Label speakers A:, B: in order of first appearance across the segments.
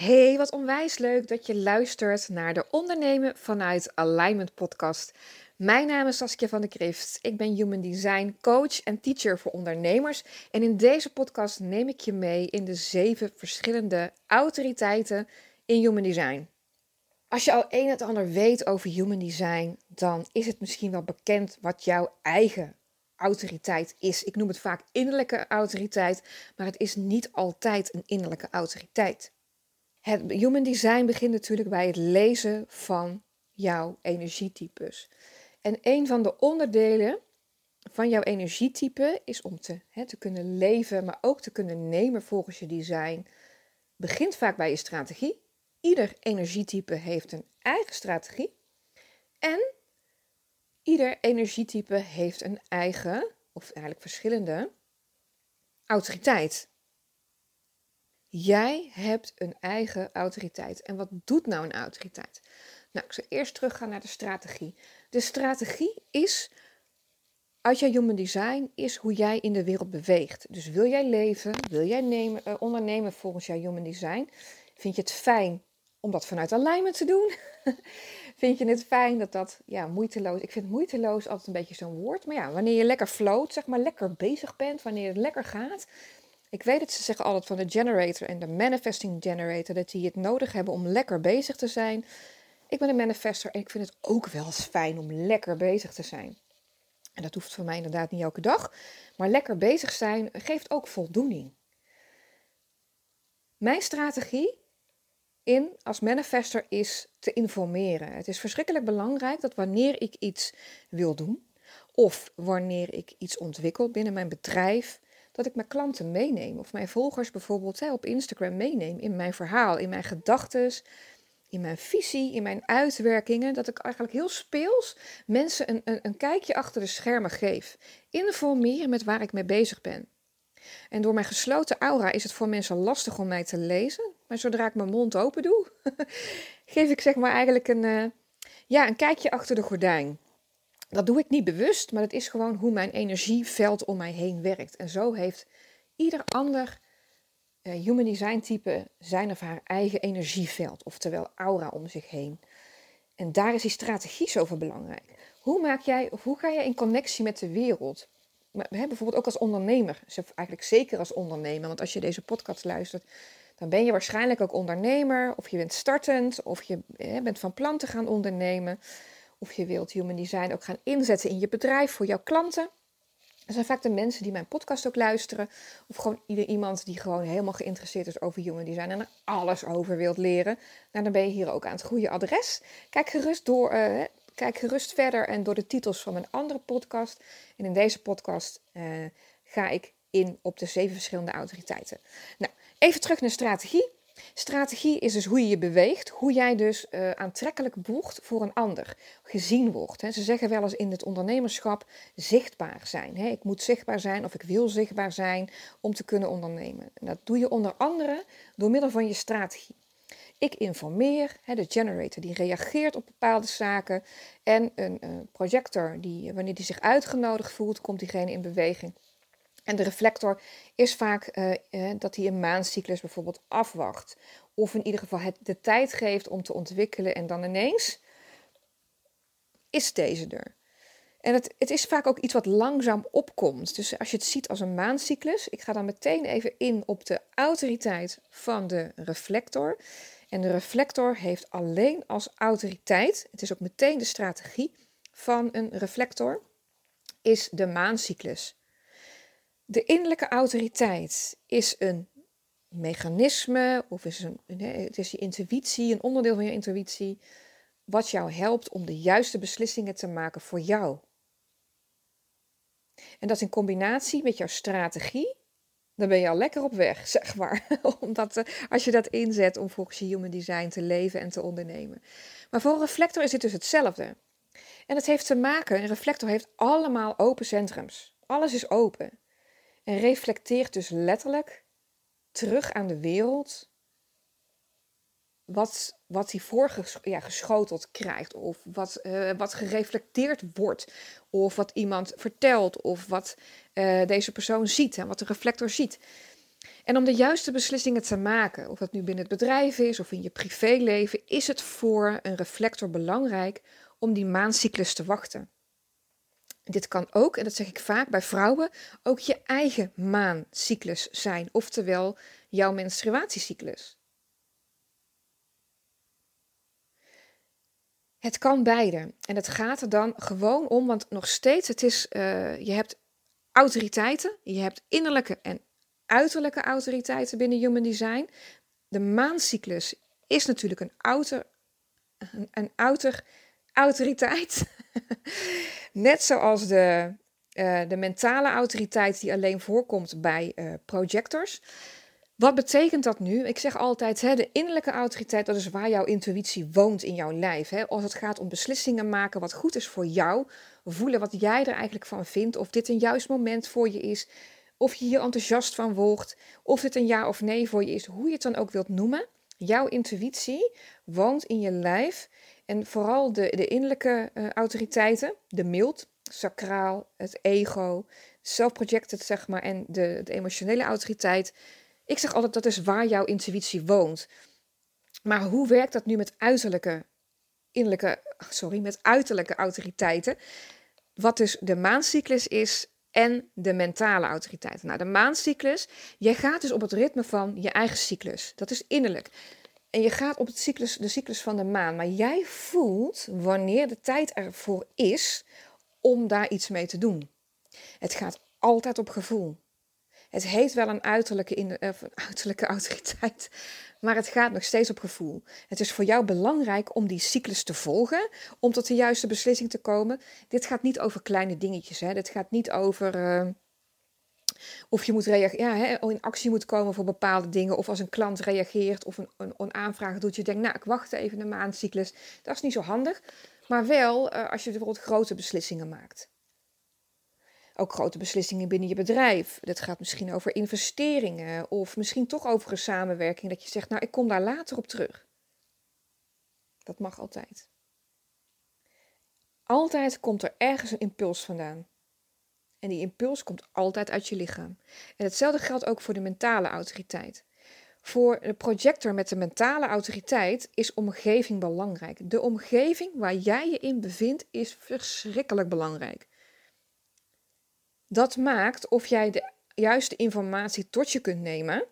A: Hey, wat onwijs leuk dat je luistert naar de Ondernemen vanuit Alignment podcast. Mijn naam is Saskia van de Krift. Ik ben Human Design coach en teacher voor ondernemers. En in deze podcast neem ik je mee in de zeven verschillende autoriteiten in Human Design. Als je al een het ander weet over Human Design, dan is het misschien wel bekend wat jouw eigen autoriteit is. Ik noem het vaak innerlijke autoriteit, maar het is niet altijd een innerlijke autoriteit. Het human design begint natuurlijk bij het lezen van jouw energietypes. En een van de onderdelen van jouw energietype is om te, hè, te kunnen leven, maar ook te kunnen nemen volgens je design. Begint vaak bij je strategie. Ieder energietype heeft een eigen strategie. En ieder energietype heeft een eigen, of eigenlijk verschillende, autoriteit. Jij hebt een eigen autoriteit. En wat doet nou een autoriteit? Nou, ik zal eerst teruggaan naar de strategie. De strategie is, uit jouw human design, is hoe jij in de wereld beweegt. Dus wil jij leven, wil jij nemen, uh, ondernemen volgens jouw human design? Vind je het fijn om dat vanuit alignment te doen? vind je het fijn dat dat, ja, moeiteloos. Ik vind moeiteloos altijd een beetje zo'n woord. Maar ja, wanneer je lekker float, zeg maar, lekker bezig bent, wanneer het lekker gaat, ik weet dat ze zeggen altijd van de generator en de manifesting generator dat die het nodig hebben om lekker bezig te zijn. Ik ben een manifester en ik vind het ook wel eens fijn om lekker bezig te zijn. En dat hoeft voor mij inderdaad niet elke dag, maar lekker bezig zijn geeft ook voldoening. Mijn strategie in als manifester is te informeren. Het is verschrikkelijk belangrijk dat wanneer ik iets wil doen of wanneer ik iets ontwikkel binnen mijn bedrijf, dat ik mijn klanten meeneem. Of mijn volgers bijvoorbeeld hè, op Instagram meeneem in mijn verhaal, in mijn gedachten, in mijn visie, in mijn uitwerkingen. Dat ik eigenlijk heel speels mensen een, een, een kijkje achter de schermen geef. Informeren met waar ik mee bezig ben. En door mijn gesloten aura is het voor mensen lastig om mij te lezen. Maar zodra ik mijn mond open doe, geef ik zeg maar eigenlijk een, uh, ja, een kijkje achter de gordijn. Dat doe ik niet bewust, maar het is gewoon hoe mijn energieveld om mij heen werkt. En zo heeft ieder ander uh, human design type zijn of haar eigen energieveld, oftewel aura om zich heen. En daar is die strategie zo van belangrijk. Hoe maak jij, of hoe ga jij in connectie met de wereld? Maar, hè, bijvoorbeeld ook als ondernemer, eigenlijk zeker als ondernemer, want als je deze podcast luistert, dan ben je waarschijnlijk ook ondernemer, of je bent startend, of je hè, bent van plan te gaan ondernemen. Of je wilt human design ook gaan inzetten in je bedrijf voor jouw klanten. Dat zijn vaak de mensen die mijn podcast ook luisteren. Of gewoon ieder iemand die gewoon helemaal geïnteresseerd is over human design en er alles over wilt leren. Nou, dan ben je hier ook aan het goede adres. Kijk gerust, door, uh, kijk gerust verder en door de titels van mijn andere podcast. En in deze podcast uh, ga ik in op de zeven verschillende autoriteiten. Nou, even terug naar strategie. Strategie is dus hoe je je beweegt, hoe jij dus uh, aantrekkelijk wordt voor een ander, gezien wordt. Hè. Ze zeggen wel eens in het ondernemerschap zichtbaar zijn. Hè. Ik moet zichtbaar zijn of ik wil zichtbaar zijn om te kunnen ondernemen. En dat doe je onder andere door middel van je strategie. Ik informeer, hè, de generator die reageert op bepaalde zaken en een uh, projector die wanneer die zich uitgenodigd voelt, komt diegene in beweging. En de reflector is vaak uh, uh, dat hij een maancyclus bijvoorbeeld afwacht. Of in ieder geval het de tijd geeft om te ontwikkelen en dan ineens is deze er. En het, het is vaak ook iets wat langzaam opkomt. Dus als je het ziet als een maancyclus, ik ga dan meteen even in op de autoriteit van de reflector. En de reflector heeft alleen als autoriteit, het is ook meteen de strategie van een reflector, is de maancyclus. De innerlijke autoriteit is een mechanisme of is een, het is je intuïtie, een onderdeel van je intuïtie, wat jou helpt om de juiste beslissingen te maken voor jou. En dat in combinatie met jouw strategie, dan ben je al lekker op weg, zeg maar. Omdat als je dat inzet om volgens je human design te leven en te ondernemen. Maar voor een reflector is het dus hetzelfde. En het heeft te maken, een reflector heeft allemaal open centrums. Alles is open. Reflecteert dus letterlijk terug aan de wereld wat, wat hij ja, krijgt, of wat, uh, wat gereflecteerd wordt, of wat iemand vertelt, of wat uh, deze persoon ziet en wat de reflector ziet. En om de juiste beslissingen te maken, of dat nu binnen het bedrijf is of in je privéleven, is het voor een reflector belangrijk om die maancyclus te wachten. Dit kan ook, en dat zeg ik vaak bij vrouwen, ook je eigen maancyclus zijn, oftewel jouw menstruatiecyclus. Het kan beide. En het gaat er dan gewoon om, want nog steeds, het is, uh, je hebt autoriteiten, je hebt innerlijke en uiterlijke autoriteiten binnen Human Design. De maancyclus is natuurlijk een outer, een, een outer autoriteit. Net zoals de, uh, de mentale autoriteit die alleen voorkomt bij uh, projectors. Wat betekent dat nu? Ik zeg altijd, hè, de innerlijke autoriteit, dat is waar jouw intuïtie woont in jouw lijf. Hè. Als het gaat om beslissingen maken, wat goed is voor jou, voelen wat jij er eigenlijk van vindt, of dit een juist moment voor je is, of je hier enthousiast van wordt, of dit een ja of nee voor je is, hoe je het dan ook wilt noemen. Jouw intuïtie woont in je lijf en vooral de, de innerlijke uh, autoriteiten, de mild, sacraal, het ego, self-projected zeg maar, en de, de emotionele autoriteit. Ik zeg altijd dat is waar jouw intuïtie woont. Maar hoe werkt dat nu met uiterlijke, innerlijke, sorry, met uiterlijke autoriteiten? Wat dus de maancyclus is en de mentale autoriteit. Nou, de maancyclus, jij gaat dus op het ritme van je eigen cyclus. Dat is innerlijk. En je gaat op het cyclus, de cyclus van de maan. Maar jij voelt wanneer de tijd ervoor is om daar iets mee te doen. Het gaat altijd op gevoel. Het heet wel een uiterlijke, in, uh, uiterlijke autoriteit, maar het gaat nog steeds op gevoel. Het is voor jou belangrijk om die cyclus te volgen, om tot de juiste beslissing te komen. Dit gaat niet over kleine dingetjes. Hè. Dit gaat niet over uh, of je moet ja, hè, in actie moet komen voor bepaalde dingen. Of als een klant reageert of een, een, aanvraag doet, je denkt, nou, ik wacht even een maandcyclus. Dat is niet zo handig. Maar wel uh, als je bijvoorbeeld grote beslissingen maakt. Ook grote beslissingen binnen je bedrijf. Dat gaat misschien over investeringen of misschien toch over een samenwerking. Dat je zegt, nou, ik kom daar later op terug. Dat mag altijd. Altijd komt er ergens een impuls vandaan. En die impuls komt altijd uit je lichaam. En hetzelfde geldt ook voor de mentale autoriteit. Voor de projector met de mentale autoriteit is omgeving belangrijk. De omgeving waar jij je in bevindt is verschrikkelijk belangrijk. Dat maakt of jij de juiste informatie tot je kunt nemen,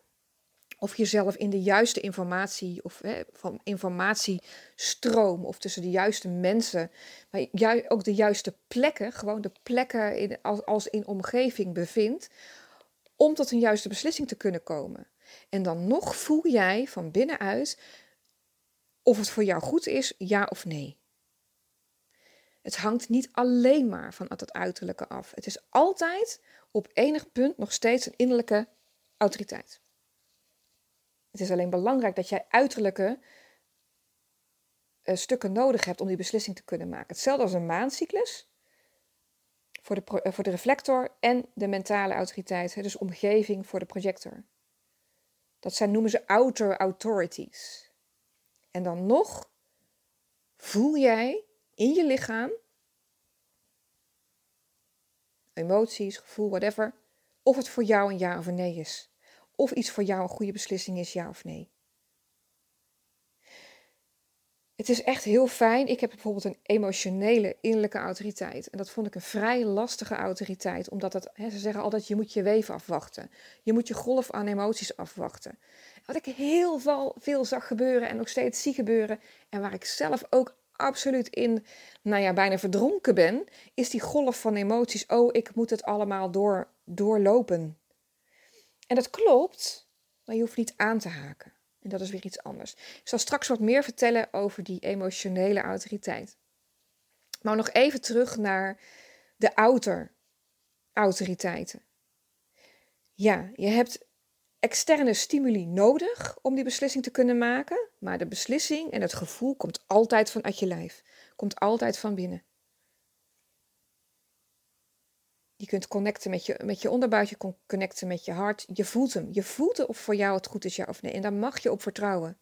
A: of jezelf in de juiste informatie of hè, van informatiestroom of tussen de juiste mensen, maar ju ook de juiste plekken, gewoon de plekken in, als, als in omgeving bevindt, om tot een juiste beslissing te kunnen komen. En dan nog voel jij van binnenuit of het voor jou goed is, ja of nee. Het hangt niet alleen maar van het uiterlijke af. Het is altijd op enig punt nog steeds een innerlijke autoriteit. Het is alleen belangrijk dat jij uiterlijke uh, stukken nodig hebt om die beslissing te kunnen maken. Hetzelfde als een maancyclus voor de, uh, voor de reflector en de mentale autoriteit, hè, dus omgeving voor de projector. Dat zijn, noemen ze outer authorities. En dan nog voel jij in je lichaam, emoties, gevoel, whatever, of het voor jou een ja of een nee is. Of iets voor jou een goede beslissing is, ja of nee. Het is echt heel fijn. Ik heb bijvoorbeeld een emotionele innerlijke autoriteit. En dat vond ik een vrij lastige autoriteit. Omdat het, hè, ze zeggen altijd, je moet je weven afwachten. Je moet je golf aan emoties afwachten. Wat ik heel veel, veel zag gebeuren en nog steeds zie gebeuren. En waar ik zelf ook absoluut in, nou ja, bijna verdronken ben, is die golf van emoties. Oh, ik moet het allemaal door, doorlopen. En dat klopt, maar je hoeft niet aan te haken. En dat is weer iets anders. Ik zal straks wat meer vertellen over die emotionele autoriteit. Maar nog even terug naar de outer autoriteiten. Ja, je hebt externe stimuli nodig om die beslissing te kunnen maken, maar de beslissing en het gevoel komt altijd vanuit je lijf, komt altijd van binnen. Je kunt connecten met je, met je onderbuik, je kunt connecten met je hart. Je voelt hem. Je voelt of voor jou het goed is, ja of nee. En daar mag je op vertrouwen.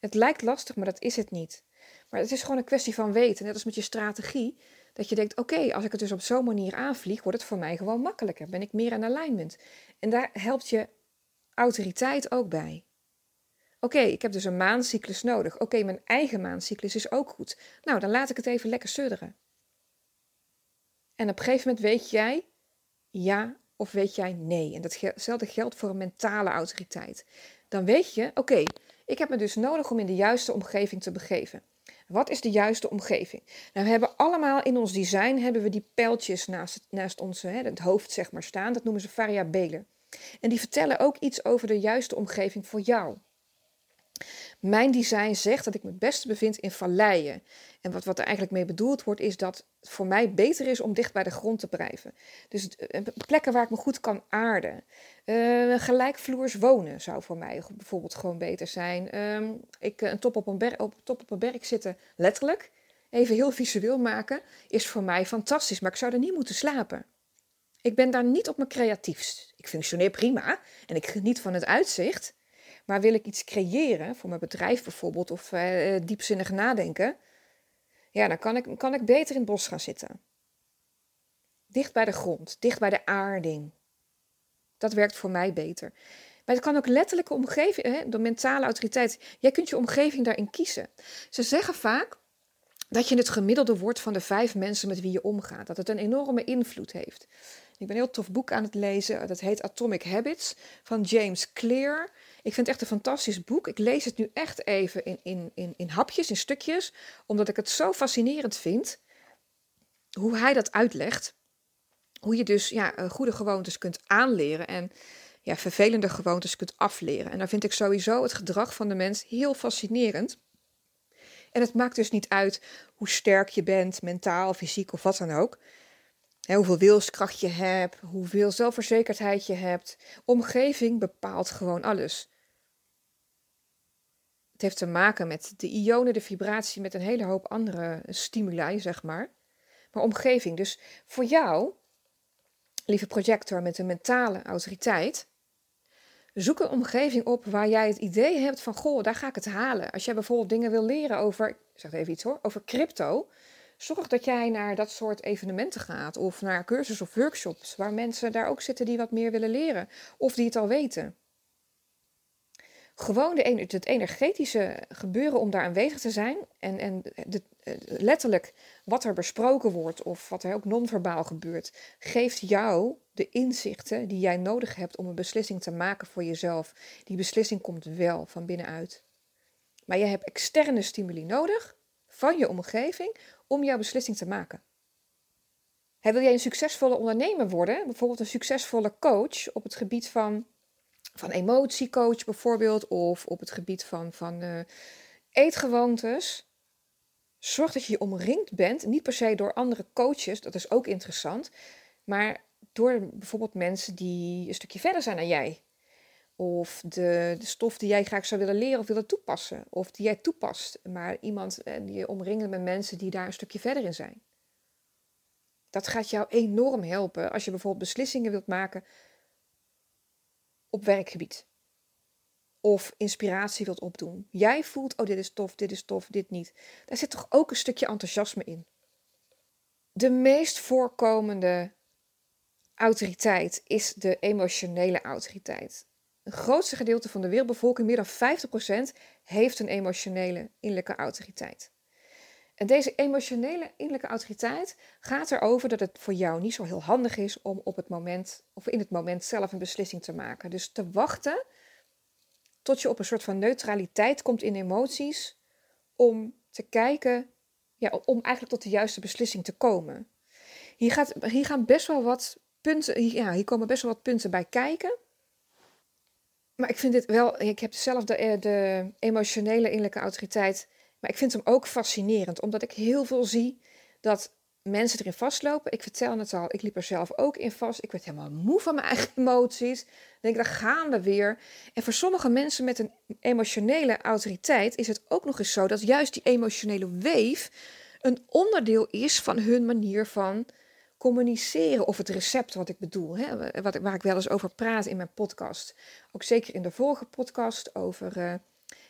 A: Het lijkt lastig, maar dat is het niet. Maar het is gewoon een kwestie van weten. Net als met je strategie. Dat je denkt, oké, als ik het dus op zo'n manier aanvlieg, wordt het voor mij gewoon makkelijker. Ben ik meer in alignment. En daar helpt je autoriteit ook bij. Oké, ik heb dus een maancyclus nodig. Oké, mijn eigen maancyclus is ook goed. Nou, dan laat ik het even lekker sudderen. En op een gegeven moment weet jij ja of weet jij nee. En datzelfde geldt voor een mentale autoriteit. Dan weet je, oké, ik heb me dus nodig om in de juiste omgeving te begeven. Wat is de juiste omgeving? Nou, we hebben allemaal in ons design hebben we die pijltjes naast, naast ons, het hoofd zeg maar, staan. Dat noemen ze variabelen. En die vertellen ook iets over de juiste omgeving voor jou. Mijn design zegt dat ik me het beste bevind in valleien. En wat, wat er eigenlijk mee bedoeld wordt, is dat het voor mij beter is om dicht bij de grond te blijven. Dus eh, plekken waar ik me goed kan aarden. Uh, gelijkvloers wonen zou voor mij bijvoorbeeld gewoon beter zijn. Uh, ik, een top op een, berg, op, top op een berg zitten, letterlijk, even heel visueel maken, is voor mij fantastisch. Maar ik zou er niet moeten slapen. Ik ben daar niet op mijn creatiefst. Ik functioneer prima en ik geniet van het uitzicht. Maar wil ik iets creëren, voor mijn bedrijf bijvoorbeeld, of uh, diepzinnig nadenken, ja, dan kan ik, kan ik beter in het bos gaan zitten. Dicht bij de grond, dicht bij de aarding. Dat werkt voor mij beter. Maar het kan ook letterlijke omgeving, hè, de mentale autoriteit. Jij kunt je omgeving daarin kiezen. Ze zeggen vaak dat je het gemiddelde wordt van de vijf mensen met wie je omgaat. Dat het een enorme invloed heeft. Ik ben een heel tof boek aan het lezen. Dat heet Atomic Habits van James Clear. Ik vind het echt een fantastisch boek. Ik lees het nu echt even in, in, in, in hapjes, in stukjes, omdat ik het zo fascinerend vind hoe hij dat uitlegt. Hoe je dus ja, eh, goede gewoontes kunt aanleren en ja, vervelende gewoontes kunt afleren. En dan vind ik sowieso het gedrag van de mens heel fascinerend. En het maakt dus niet uit hoe sterk je bent, mentaal, fysiek of wat dan ook hoeveel wilskracht je hebt, hoeveel zelfverzekerdheid je hebt. Omgeving bepaalt gewoon alles. Het heeft te maken met de ionen, de vibratie, met een hele hoop andere stimuli, zeg maar. Maar omgeving, dus voor jou, lieve projector met een mentale autoriteit, zoek een omgeving op waar jij het idee hebt van, goh, daar ga ik het halen. Als jij bijvoorbeeld dingen wil leren over, ik zeg even iets hoor, over crypto, Zorg dat jij naar dat soort evenementen gaat of naar cursussen of workshops waar mensen daar ook zitten die wat meer willen leren of die het al weten. Gewoon de, het energetische gebeuren om daar aanwezig te zijn en, en de, letterlijk wat er besproken wordt of wat er ook non-verbaal gebeurt, geeft jou de inzichten die jij nodig hebt om een beslissing te maken voor jezelf. Die beslissing komt wel van binnenuit. Maar je hebt externe stimuli nodig van je omgeving om jouw beslissing te maken. wil jij een succesvolle ondernemer worden, bijvoorbeeld een succesvolle coach op het gebied van, van emotiecoach bijvoorbeeld, of op het gebied van, van uh, eetgewoontes, zorg dat je je omringd bent, niet per se door andere coaches, dat is ook interessant, maar door bijvoorbeeld mensen die een stukje verder zijn dan jij. Of de, de stof die jij graag zou willen leren of willen toepassen. Of die jij toepast. Maar iemand eh, die je omringen met mensen die daar een stukje verder in zijn. Dat gaat jou enorm helpen als je bijvoorbeeld beslissingen wilt maken op werkgebied. Of inspiratie wilt opdoen. Jij voelt, oh dit is tof, dit is tof, dit niet. Daar zit toch ook een stukje enthousiasme in. De meest voorkomende autoriteit is de emotionele autoriteit. Het grootste gedeelte van de wereldbevolking, meer dan 50%, heeft een emotionele innerlijke autoriteit. En deze emotionele innerlijke autoriteit gaat erover dat het voor jou niet zo heel handig is om op het moment of in het moment zelf een beslissing te maken. Dus te wachten tot je op een soort van neutraliteit komt in emoties om te kijken, ja, om eigenlijk tot de juiste beslissing te komen. Hier, gaat, hier gaan best wel wat punten, ja, hier komen best wel wat punten bij kijken. Maar ik vind dit wel, ik heb zelf de, eh, de emotionele innerlijke autoriteit, maar ik vind hem ook fascinerend, omdat ik heel veel zie dat mensen erin vastlopen. Ik vertel het al, ik liep er zelf ook in vast. Ik werd helemaal moe van mijn eigen emoties. Denk daar gaan we weer. En voor sommige mensen met een emotionele autoriteit is het ook nog eens zo dat juist die emotionele weef een onderdeel is van hun manier van communiceren of het recept wat ik bedoel, hè, wat, waar ik wel eens over praat in mijn podcast. Ook zeker in de vorige podcast over uh,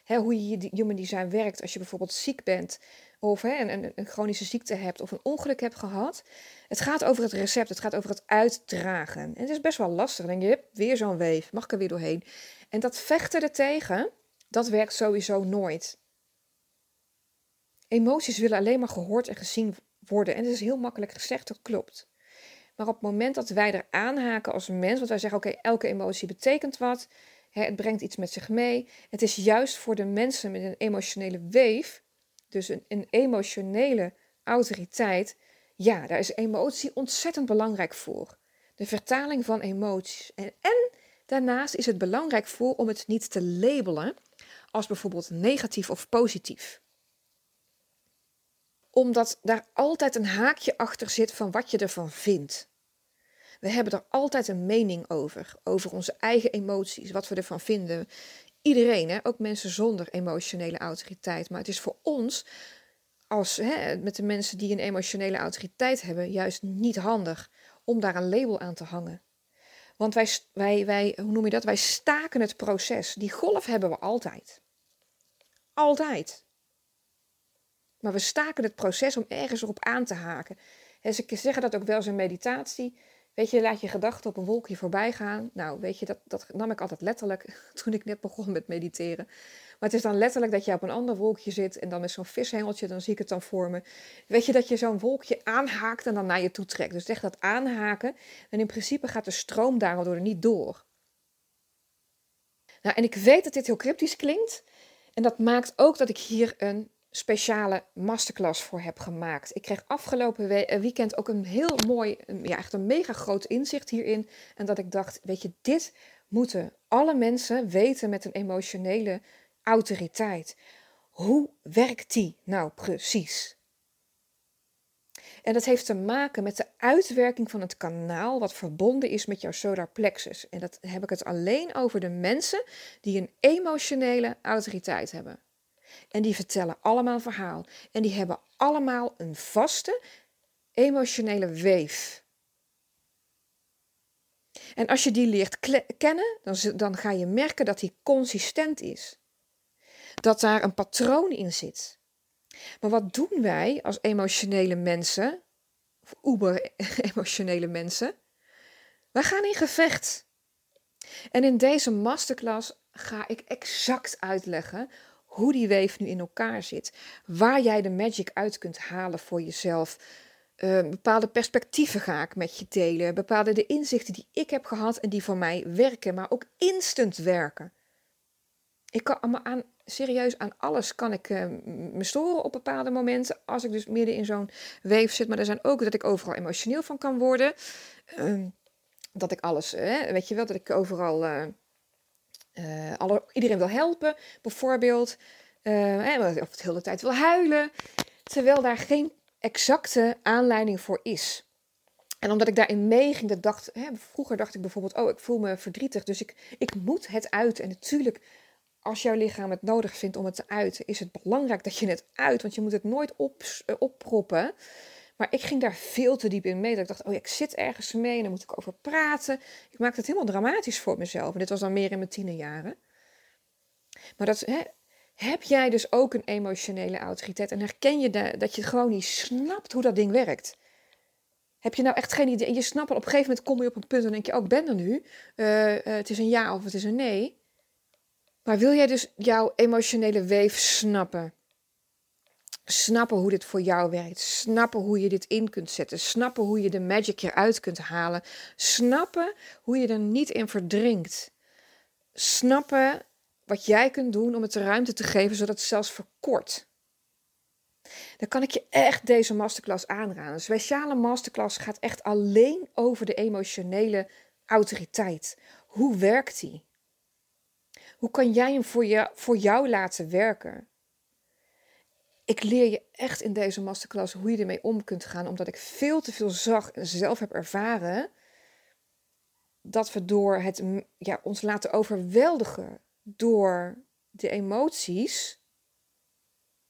A: hè, hoe je human design werkt als je bijvoorbeeld ziek bent of hè, een, chronische ziekte hebt of een ongeluk hebt gehad. Het gaat over het recept, het gaat over het uitdragen. En het is best wel lastig. Dan denk je, weer zo'n weef, mag ik er weer doorheen? En dat vechten ertegen, dat werkt sowieso nooit. Emoties willen alleen maar gehoord en gezien worden. En het is heel makkelijk gezegd, dat klopt. Maar op het moment dat wij er aanhaken als mens, want wij zeggen: oké, elke emotie betekent wat, hè, het brengt iets met zich mee. Het is juist voor de mensen met een emotionele weef, dus een, een emotionele autoriteit, ja, daar is emotie ontzettend belangrijk voor. De vertaling van emoties. En, en daarnaast is het belangrijk voor om het niet te labelen als bijvoorbeeld negatief of positief omdat daar altijd een haakje achter zit van wat je ervan vindt. We hebben er altijd een mening over, over onze eigen emoties, wat we ervan vinden. Iedereen, hè? ook mensen zonder emotionele autoriteit. Maar het is voor ons, als, hè, met de mensen die een emotionele autoriteit hebben, juist niet handig om daar een label aan te hangen. Want wij, wij, wij, hoe noem je dat? Wij staken het proces. Die golf hebben we altijd. Altijd. Maar we staken het proces om ergens erop aan te haken. En ze zeggen dat ook wel in meditatie. Weet je, laat je gedachten op een wolkje voorbij gaan. Nou, weet je, dat, dat nam ik altijd letterlijk toen ik net begon met mediteren. Maar het is dan letterlijk dat je op een ander wolkje zit en dan met zo'n vishengeltje, dan zie ik het dan voor me. Weet je, dat je zo'n wolkje aanhaakt en dan naar je toe trekt. Dus echt dat aanhaken. En in principe gaat de stroom daardoor niet door. Nou, en ik weet dat dit heel cryptisch klinkt. En dat maakt ook dat ik hier een speciale masterclass voor heb gemaakt. Ik kreeg afgelopen eh, weekend ook een heel mooi, ja, echt een mega groot inzicht hierin. En dat ik dacht, weet je, dit moeten alle mensen weten met een emotionele autoriteit. Hoe werkt die nou precies? En dat heeft te maken met de uitwerking van het kanaal wat verbonden is met jouw solar plexus. En dat heb ik het alleen over de mensen die een emotionele autoriteit hebben. En die vertellen allemaal verhaal. En die hebben allemaal een vaste emotionele weef. En als je die leert kennen, dan, dan ga je merken dat die consistent is. Dat daar een patroon in zit. Maar wat doen wij als emotionele mensen, of uber-emotionele mensen? Wij gaan in gevecht. En in deze masterclass ga ik exact uitleggen hoe die weef nu in elkaar zit. Waar jij de magic uit kunt halen voor jezelf. Uh, bepaalde perspectieven ga ik met je delen. Bepaalde de inzichten die ik heb gehad en die voor mij werken, maar ook instant werken. Ik kan aan, serieus aan alles kan ik uh, me storen op bepaalde momenten. Als ik dus midden in zo'n weef zit. Maar er zijn ook dat ik overal emotioneel van kan worden. Uh, dat ik alles, weet je wel, dat ik overal eh, uh, alle, iedereen wil helpen, bijvoorbeeld. Uh, of het de hele tijd wil huilen. Terwijl daar geen exacte aanleiding voor is. En omdat ik daarin meeging, dat dacht, hè, vroeger dacht ik bijvoorbeeld, oh, ik voel me verdrietig, dus ik, ik moet het uiten. En natuurlijk, als jouw lichaam het nodig vindt om het te uiten, is het belangrijk dat je het uit, want je moet het nooit op, uh, opproppen. Maar ik ging daar veel te diep in mee. Dat ik dacht, oh ja, ik zit ergens mee en daar moet ik over praten. Ik maakte het helemaal dramatisch voor mezelf. En dit was dan meer in mijn tienerjaren. Maar dat, hè, heb jij dus ook een emotionele autoriteit? En herken je dat je gewoon niet snapt hoe dat ding werkt? Heb je nou echt geen idee? En je snapt, op een gegeven moment kom je op een punt en denk je, oh, ik ben er nu. Uh, uh, het is een ja of het is een nee. Maar wil jij dus jouw emotionele weef snappen? Snappen hoe dit voor jou werkt, snappen hoe je dit in kunt zetten, snappen hoe je de magic eruit kunt halen, snappen hoe je er niet in verdrinkt, snappen wat jij kunt doen om het de ruimte te geven zodat het zelfs verkort. Dan kan ik je echt deze masterclass aanraden. Een speciale masterclass gaat echt alleen over de emotionele autoriteit. Hoe werkt die? Hoe kan jij hem voor, je, voor jou laten werken? Ik leer je echt in deze masterclass hoe je ermee om kunt gaan, omdat ik veel te veel zag en zelf heb ervaren dat we door het ja, ons laten overweldigen door de emoties,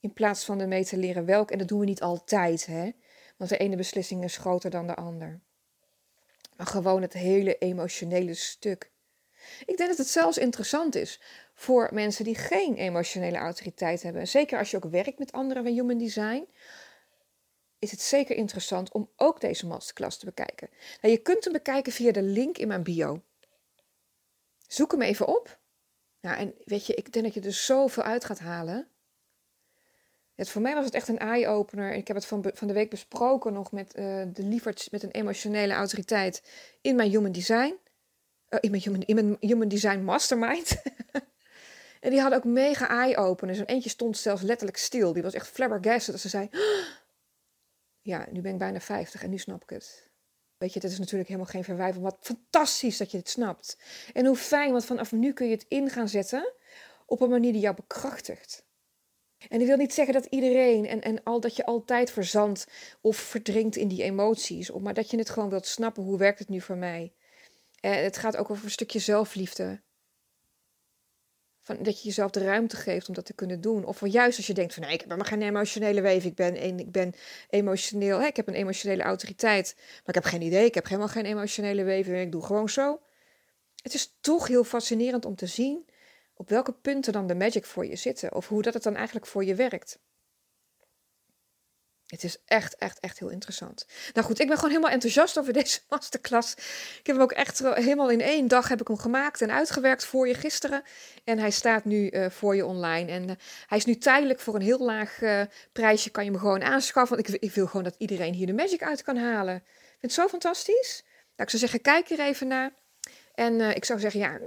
A: in plaats van ermee te leren welk, en dat doen we niet altijd, hè? want de ene beslissing is groter dan de ander. Maar gewoon het hele emotionele stuk. Ik denk dat het zelfs interessant is voor mensen die geen emotionele autoriteit hebben. Zeker als je ook werkt met anderen van Human Design, is het zeker interessant om ook deze masterclass te bekijken. Nou, je kunt hem bekijken via de link in mijn bio. Zoek hem even op Nou, en weet je, ik denk dat je er zoveel uit gaat halen. Het, voor mij was het echt een eye-opener. Ik heb het van, van de week besproken nog met uh, de lieverds met een emotionele autoriteit in mijn human design. Uh, in, mijn in mijn human design mastermind. en die had ook mega eye-openers. En eentje stond zelfs letterlijk stil. Die was echt flabbergasted als ze zei... Ja, nu ben ik bijna 50 en nu snap ik het. Weet je, het is natuurlijk helemaal geen verwijver. Wat fantastisch dat je het snapt. En hoe fijn, want vanaf nu kun je het in gaan zetten op een manier die jou bekrachtigt. En ik wil niet zeggen dat iedereen en, en al dat je altijd verzandt of verdrinkt in die emoties, maar dat je het gewoon wilt snappen. Hoe werkt het nu voor mij? Eh, het gaat ook over een stukje zelfliefde. Dat je jezelf de ruimte geeft om dat te kunnen doen. Of juist als je denkt van nee, ik heb maar geen emotionele weef. Ik ben, ik ben emotioneel, hè, ik heb een emotionele autoriteit. Maar ik heb geen idee, ik heb helemaal geen emotionele weef. Ik doe gewoon zo. Het is toch heel fascinerend om te zien op welke punten dan de magic voor je zitten. Of hoe dat het dan eigenlijk voor je werkt. Het is echt, echt, echt heel interessant. Nou goed, ik ben gewoon helemaal enthousiast over deze masterclass. Ik heb hem ook echt helemaal in één dag heb ik hem gemaakt en uitgewerkt voor je gisteren. En hij staat nu uh, voor je online. En uh, hij is nu tijdelijk voor een heel laag uh, prijsje. Kan je hem gewoon aanschaffen. Want ik, ik, wil gewoon dat iedereen hier de magic uit kan halen. Ik vind het zo fantastisch. Nou, ik zou zeggen, kijk er even naar. En ik zou zeggen, ja,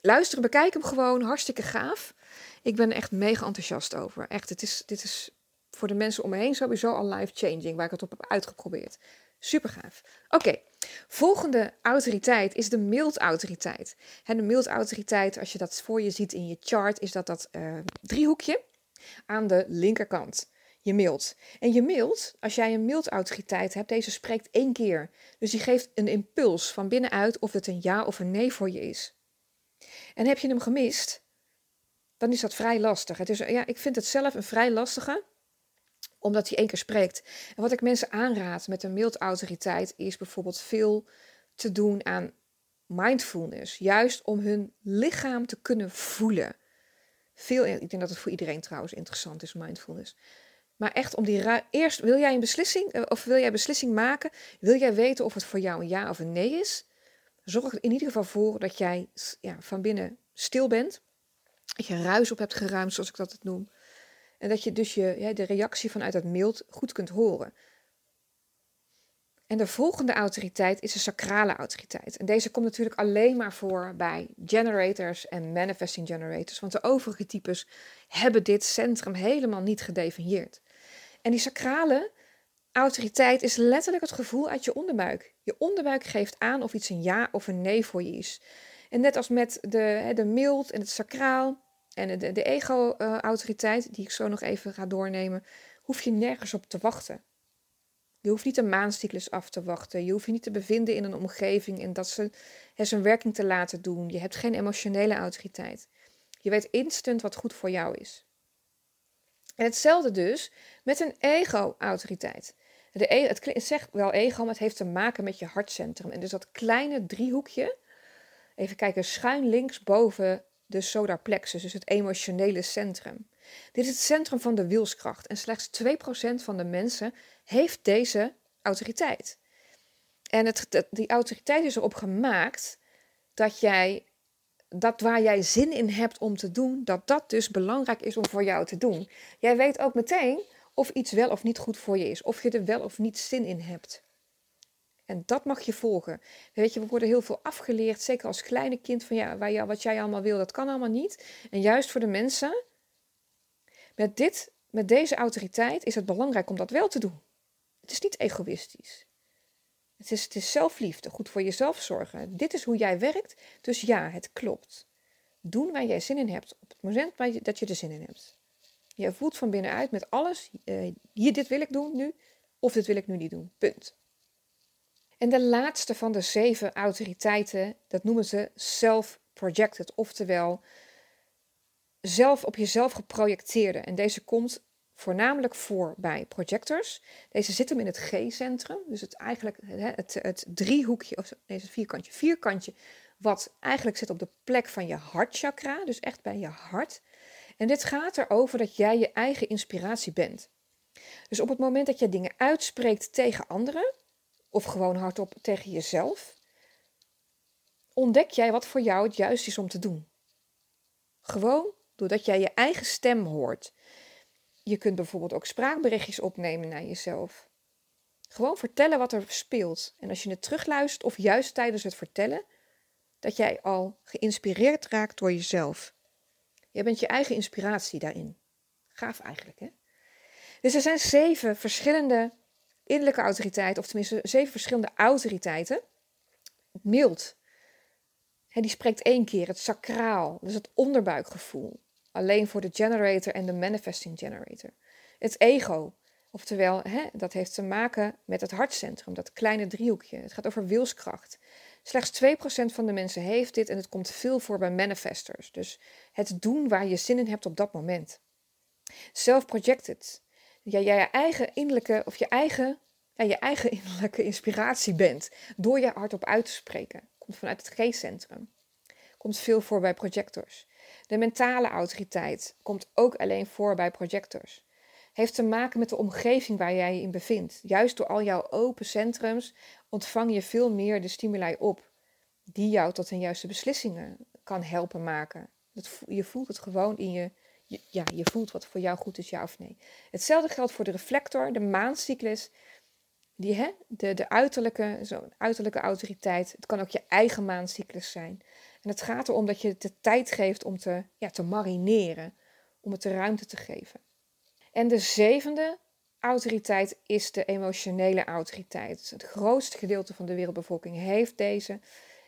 A: luister, bekijk hem gewoon. Hartstikke gaaf. Ik ben echt mega enthousiast over. Echt, het is, dit is voor de mensen om me heen sowieso al life-changing, waar ik het op heb uitgeprobeerd. Super gaaf. Oké, volgende autoriteit is de mild-autoriteit. de mild-autoriteit, als je dat voor je ziet in je chart, is dat dat uh, driehoekje aan de linkerkant. Je mild. En je mild, als jij een mild-autoriteit hebt, deze spreekt één keer. Dus die geeft een impuls van binnenuit of het een ja of een nee voor je is. En heb je hem gemist, dan is dat vrij lastig. Het is, ja, ik vind het zelf een vrij lastige omdat hij één keer spreekt. En wat ik mensen aanraad met een mild autoriteit is bijvoorbeeld veel te doen aan mindfulness. Juist om hun lichaam te kunnen voelen. Veel, ik denk dat het voor iedereen trouwens interessant is, mindfulness. Maar echt om die eerst wil jij een beslissing eh, of wil jij een beslissing maken? Wil jij weten of het voor jou een ja of een nee is? Zorg er in ieder geval voor dat jij ja, van binnen stil bent. Dat je ruis op hebt geruimd, zoals ik dat het noem. En dat je dus je, de reactie vanuit het mild goed kunt horen. En de volgende autoriteit is de sacrale autoriteit. En deze komt natuurlijk alleen maar voor bij generators en manifesting generators. Want de overige types hebben dit centrum helemaal niet gedefinieerd. En die sacrale autoriteit is letterlijk het gevoel uit je onderbuik. Je onderbuik geeft aan of iets een ja of een nee voor je is. En net als met de, de mild en het sacraal, en de, de ego-autoriteit, die ik zo nog even ga doornemen, hoef je nergens op te wachten. Je hoeft niet een maancyclus af te wachten. Je hoeft je niet te bevinden in een omgeving en dat ze zijn werking te laten doen. Je hebt geen emotionele autoriteit. Je weet instant wat goed voor jou is. En hetzelfde dus met een ego-autoriteit. De e het zegt wel ego, maar het heeft te maken met je hartcentrum. En dus dat kleine driehoekje, even kijken, schuin links boven de solar plexus, dus het emotionele centrum. Dit is het centrum van de wilskracht en slechts 2% van de mensen heeft deze autoriteit. En het, die autoriteit is erop gemaakt dat jij dat waar jij zin in hebt om te doen, dat dat dus belangrijk is om voor jou te doen. Jij weet ook meteen of iets wel of niet goed voor je is, of je er wel of niet zin in hebt. En dat mag je volgen. Weet je, we worden heel veel afgeleerd, zeker als kleine kind, van ja, waar wat jij allemaal wil, dat kan allemaal niet. En juist voor de mensen, met, dit, met deze autoriteit is het belangrijk om dat wel te doen. Het is niet egoïstisch. Het is, het is zelfliefde, goed voor jezelf zorgen. Dit is hoe jij werkt, dus ja, het klopt. Doen waar jij zin in hebt, op het moment dat je er zin in hebt. Je voelt van binnenuit met alles, uh, hier, dit wil ik doen nu, of dit wil ik nu niet doen. Punt. En de laatste van de zeven autoriteiten, dat noemen ze self-projected, oftewel zelf op jezelf geprojecteerde. En deze komt voornamelijk voor bij projectors. Deze zit hem in het G-centrum, dus het eigenlijk het, het driehoekje, of deze vierkantje, vierkantje, wat eigenlijk zit op de plek van je hartchakra, dus echt bij je hart. En dit gaat erover dat jij je eigen inspiratie bent. Dus op het moment dat je dingen uitspreekt tegen anderen, of gewoon hardop tegen jezelf, ontdek jij wat voor jou het juist is om te doen. Gewoon doordat jij je eigen stem hoort. Je kunt bijvoorbeeld ook spraakberichtjes opnemen naar jezelf. Gewoon vertellen wat er speelt. En als je het terugluistert of juist tijdens het vertellen, dat jij al geïnspireerd raakt door jezelf. Je bent je eigen inspiratie daarin. Gaaf eigenlijk, hè? Dus er zijn zeven verschillende innerlijke autoriteiten, of tenminste zeven verschillende autoriteiten. Mild, hè, die spreekt één keer, het sacraal, dus het onderbuikgevoel. Alleen voor de generator en de manifesting generator. Het ego, oftewel, hè, dat heeft te maken met het hartcentrum, dat kleine driehoekje. Het gaat over wilskracht. Slechts 2% van de mensen heeft dit en het komt veel voor bij manifestors. Dus het doen waar je zin in hebt op dat moment. Self-projected. Ja, jij je eigen innerlijke of je eigen, ja, je eigen innerlijke inspiratie bent door je hardop uit te spreken. Komt vanuit het geestcentrum. Komt veel voor bij projectors. De mentale autoriteit komt ook alleen voor bij projectors. Heeft te maken met de omgeving waar jij je in bevindt. Juist door al jouw open centrums ontvang je veel meer de stimuli op die jou tot een juiste beslissingen kan helpen maken. Je voelt het gewoon in je, ja, je voelt wat voor jou goed is, ja of nee. Hetzelfde geldt voor de reflector, de maancyclus, die, hè, de, de uiterlijke, zo'n uiterlijke autoriteit. Het kan ook je eigen maancyclus zijn. En het gaat erom dat je de tijd geeft om te, ja, te marineren, om het de ruimte te geven. En de zevende autoriteit is de emotionele autoriteit. Het grootste gedeelte van de wereldbevolking heeft deze.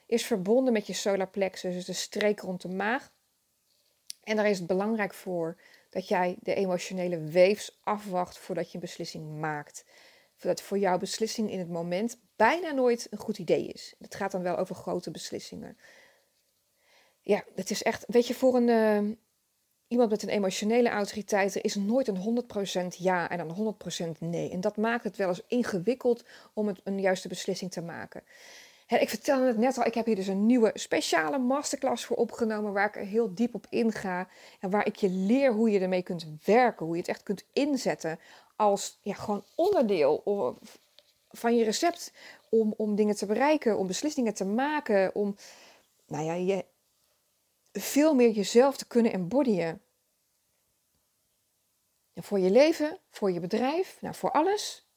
A: Is verbonden met je solar plexus, dus de streek rond de maag. En daar is het belangrijk voor dat jij de emotionele weefs afwacht voordat je een beslissing maakt. Voordat voor jouw beslissing in het moment bijna nooit een goed idee is. Het gaat dan wel over grote beslissingen. Ja, het is echt, weet je, voor een, uh, iemand met een emotionele autoriteit er is nooit een 100% ja en een 100% nee. En dat maakt het wel eens ingewikkeld om een juiste beslissing te maken. Ik vertelde het net al, ik heb hier dus een nieuwe speciale masterclass voor opgenomen waar ik er heel diep op inga. En waar ik je leer hoe je ermee kunt werken, hoe je het echt kunt inzetten als ja, gewoon onderdeel van je recept om, om dingen te bereiken, om beslissingen te maken, om nou ja, je, veel meer jezelf te kunnen embodyen. En voor je leven, voor je bedrijf, nou voor alles.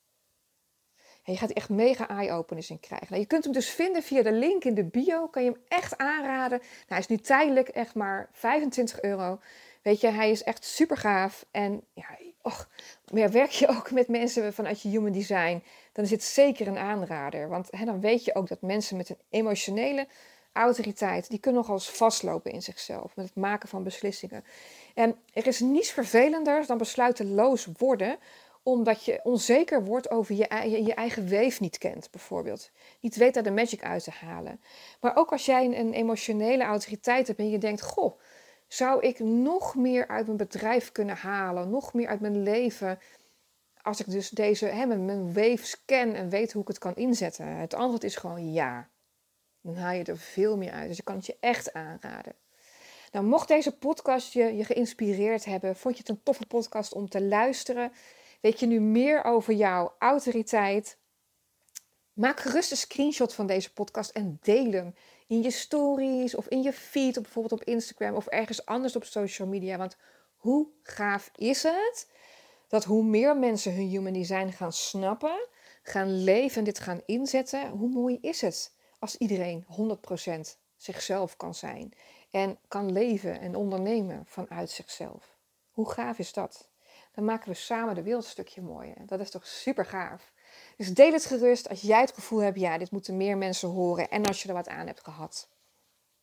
A: En je gaat echt mega eye-openers in krijgen. Nou, je kunt hem dus vinden via de link in de bio. Kan je hem echt aanraden. Nou, hij is nu tijdelijk echt maar 25 euro. Weet je, hij is echt super gaaf. En ja, och, werk je ook met mensen vanuit je human design, dan is dit zeker een aanrader. Want hè, dan weet je ook dat mensen met een emotionele autoriteit, die kunnen nogal eens vastlopen in zichzelf met het maken van beslissingen. En er is niets vervelender dan besluiteloos worden, omdat je onzeker wordt over je, je, eigen weef niet kent, bijvoorbeeld. Niet weet daar de magic uit te halen. Maar ook als jij een, een emotionele autoriteit hebt en je denkt, goh, zou ik nog meer uit mijn bedrijf kunnen halen, nog meer uit mijn leven, als ik dus deze, hè, mijn waves ken en weet hoe ik het kan inzetten? Het antwoord is gewoon ja. Dan haal je er veel meer uit. Dus ik kan het je echt aanraden. Nou, mocht deze podcast je, je geïnspireerd hebben, vond je het een toffe podcast om te luisteren? Weet je nu meer over jouw autoriteit? Maak gerust een screenshot van deze podcast en deel hem in je stories of in je feed, of bijvoorbeeld op Instagram of ergens anders op social media. Want hoe gaaf is het dat hoe meer mensen hun human design gaan snappen, gaan leven en dit gaan inzetten, hoe mooi is het als iedereen 100% zichzelf kan zijn en kan leven en ondernemen vanuit zichzelf. Hoe gaaf is dat? Dan maken we samen de wereld een stukje mooier. Dat is toch super gaaf. Dus deel het gerust als jij het gevoel hebt, ja, dit moeten meer mensen horen en als je er wat aan hebt gehad.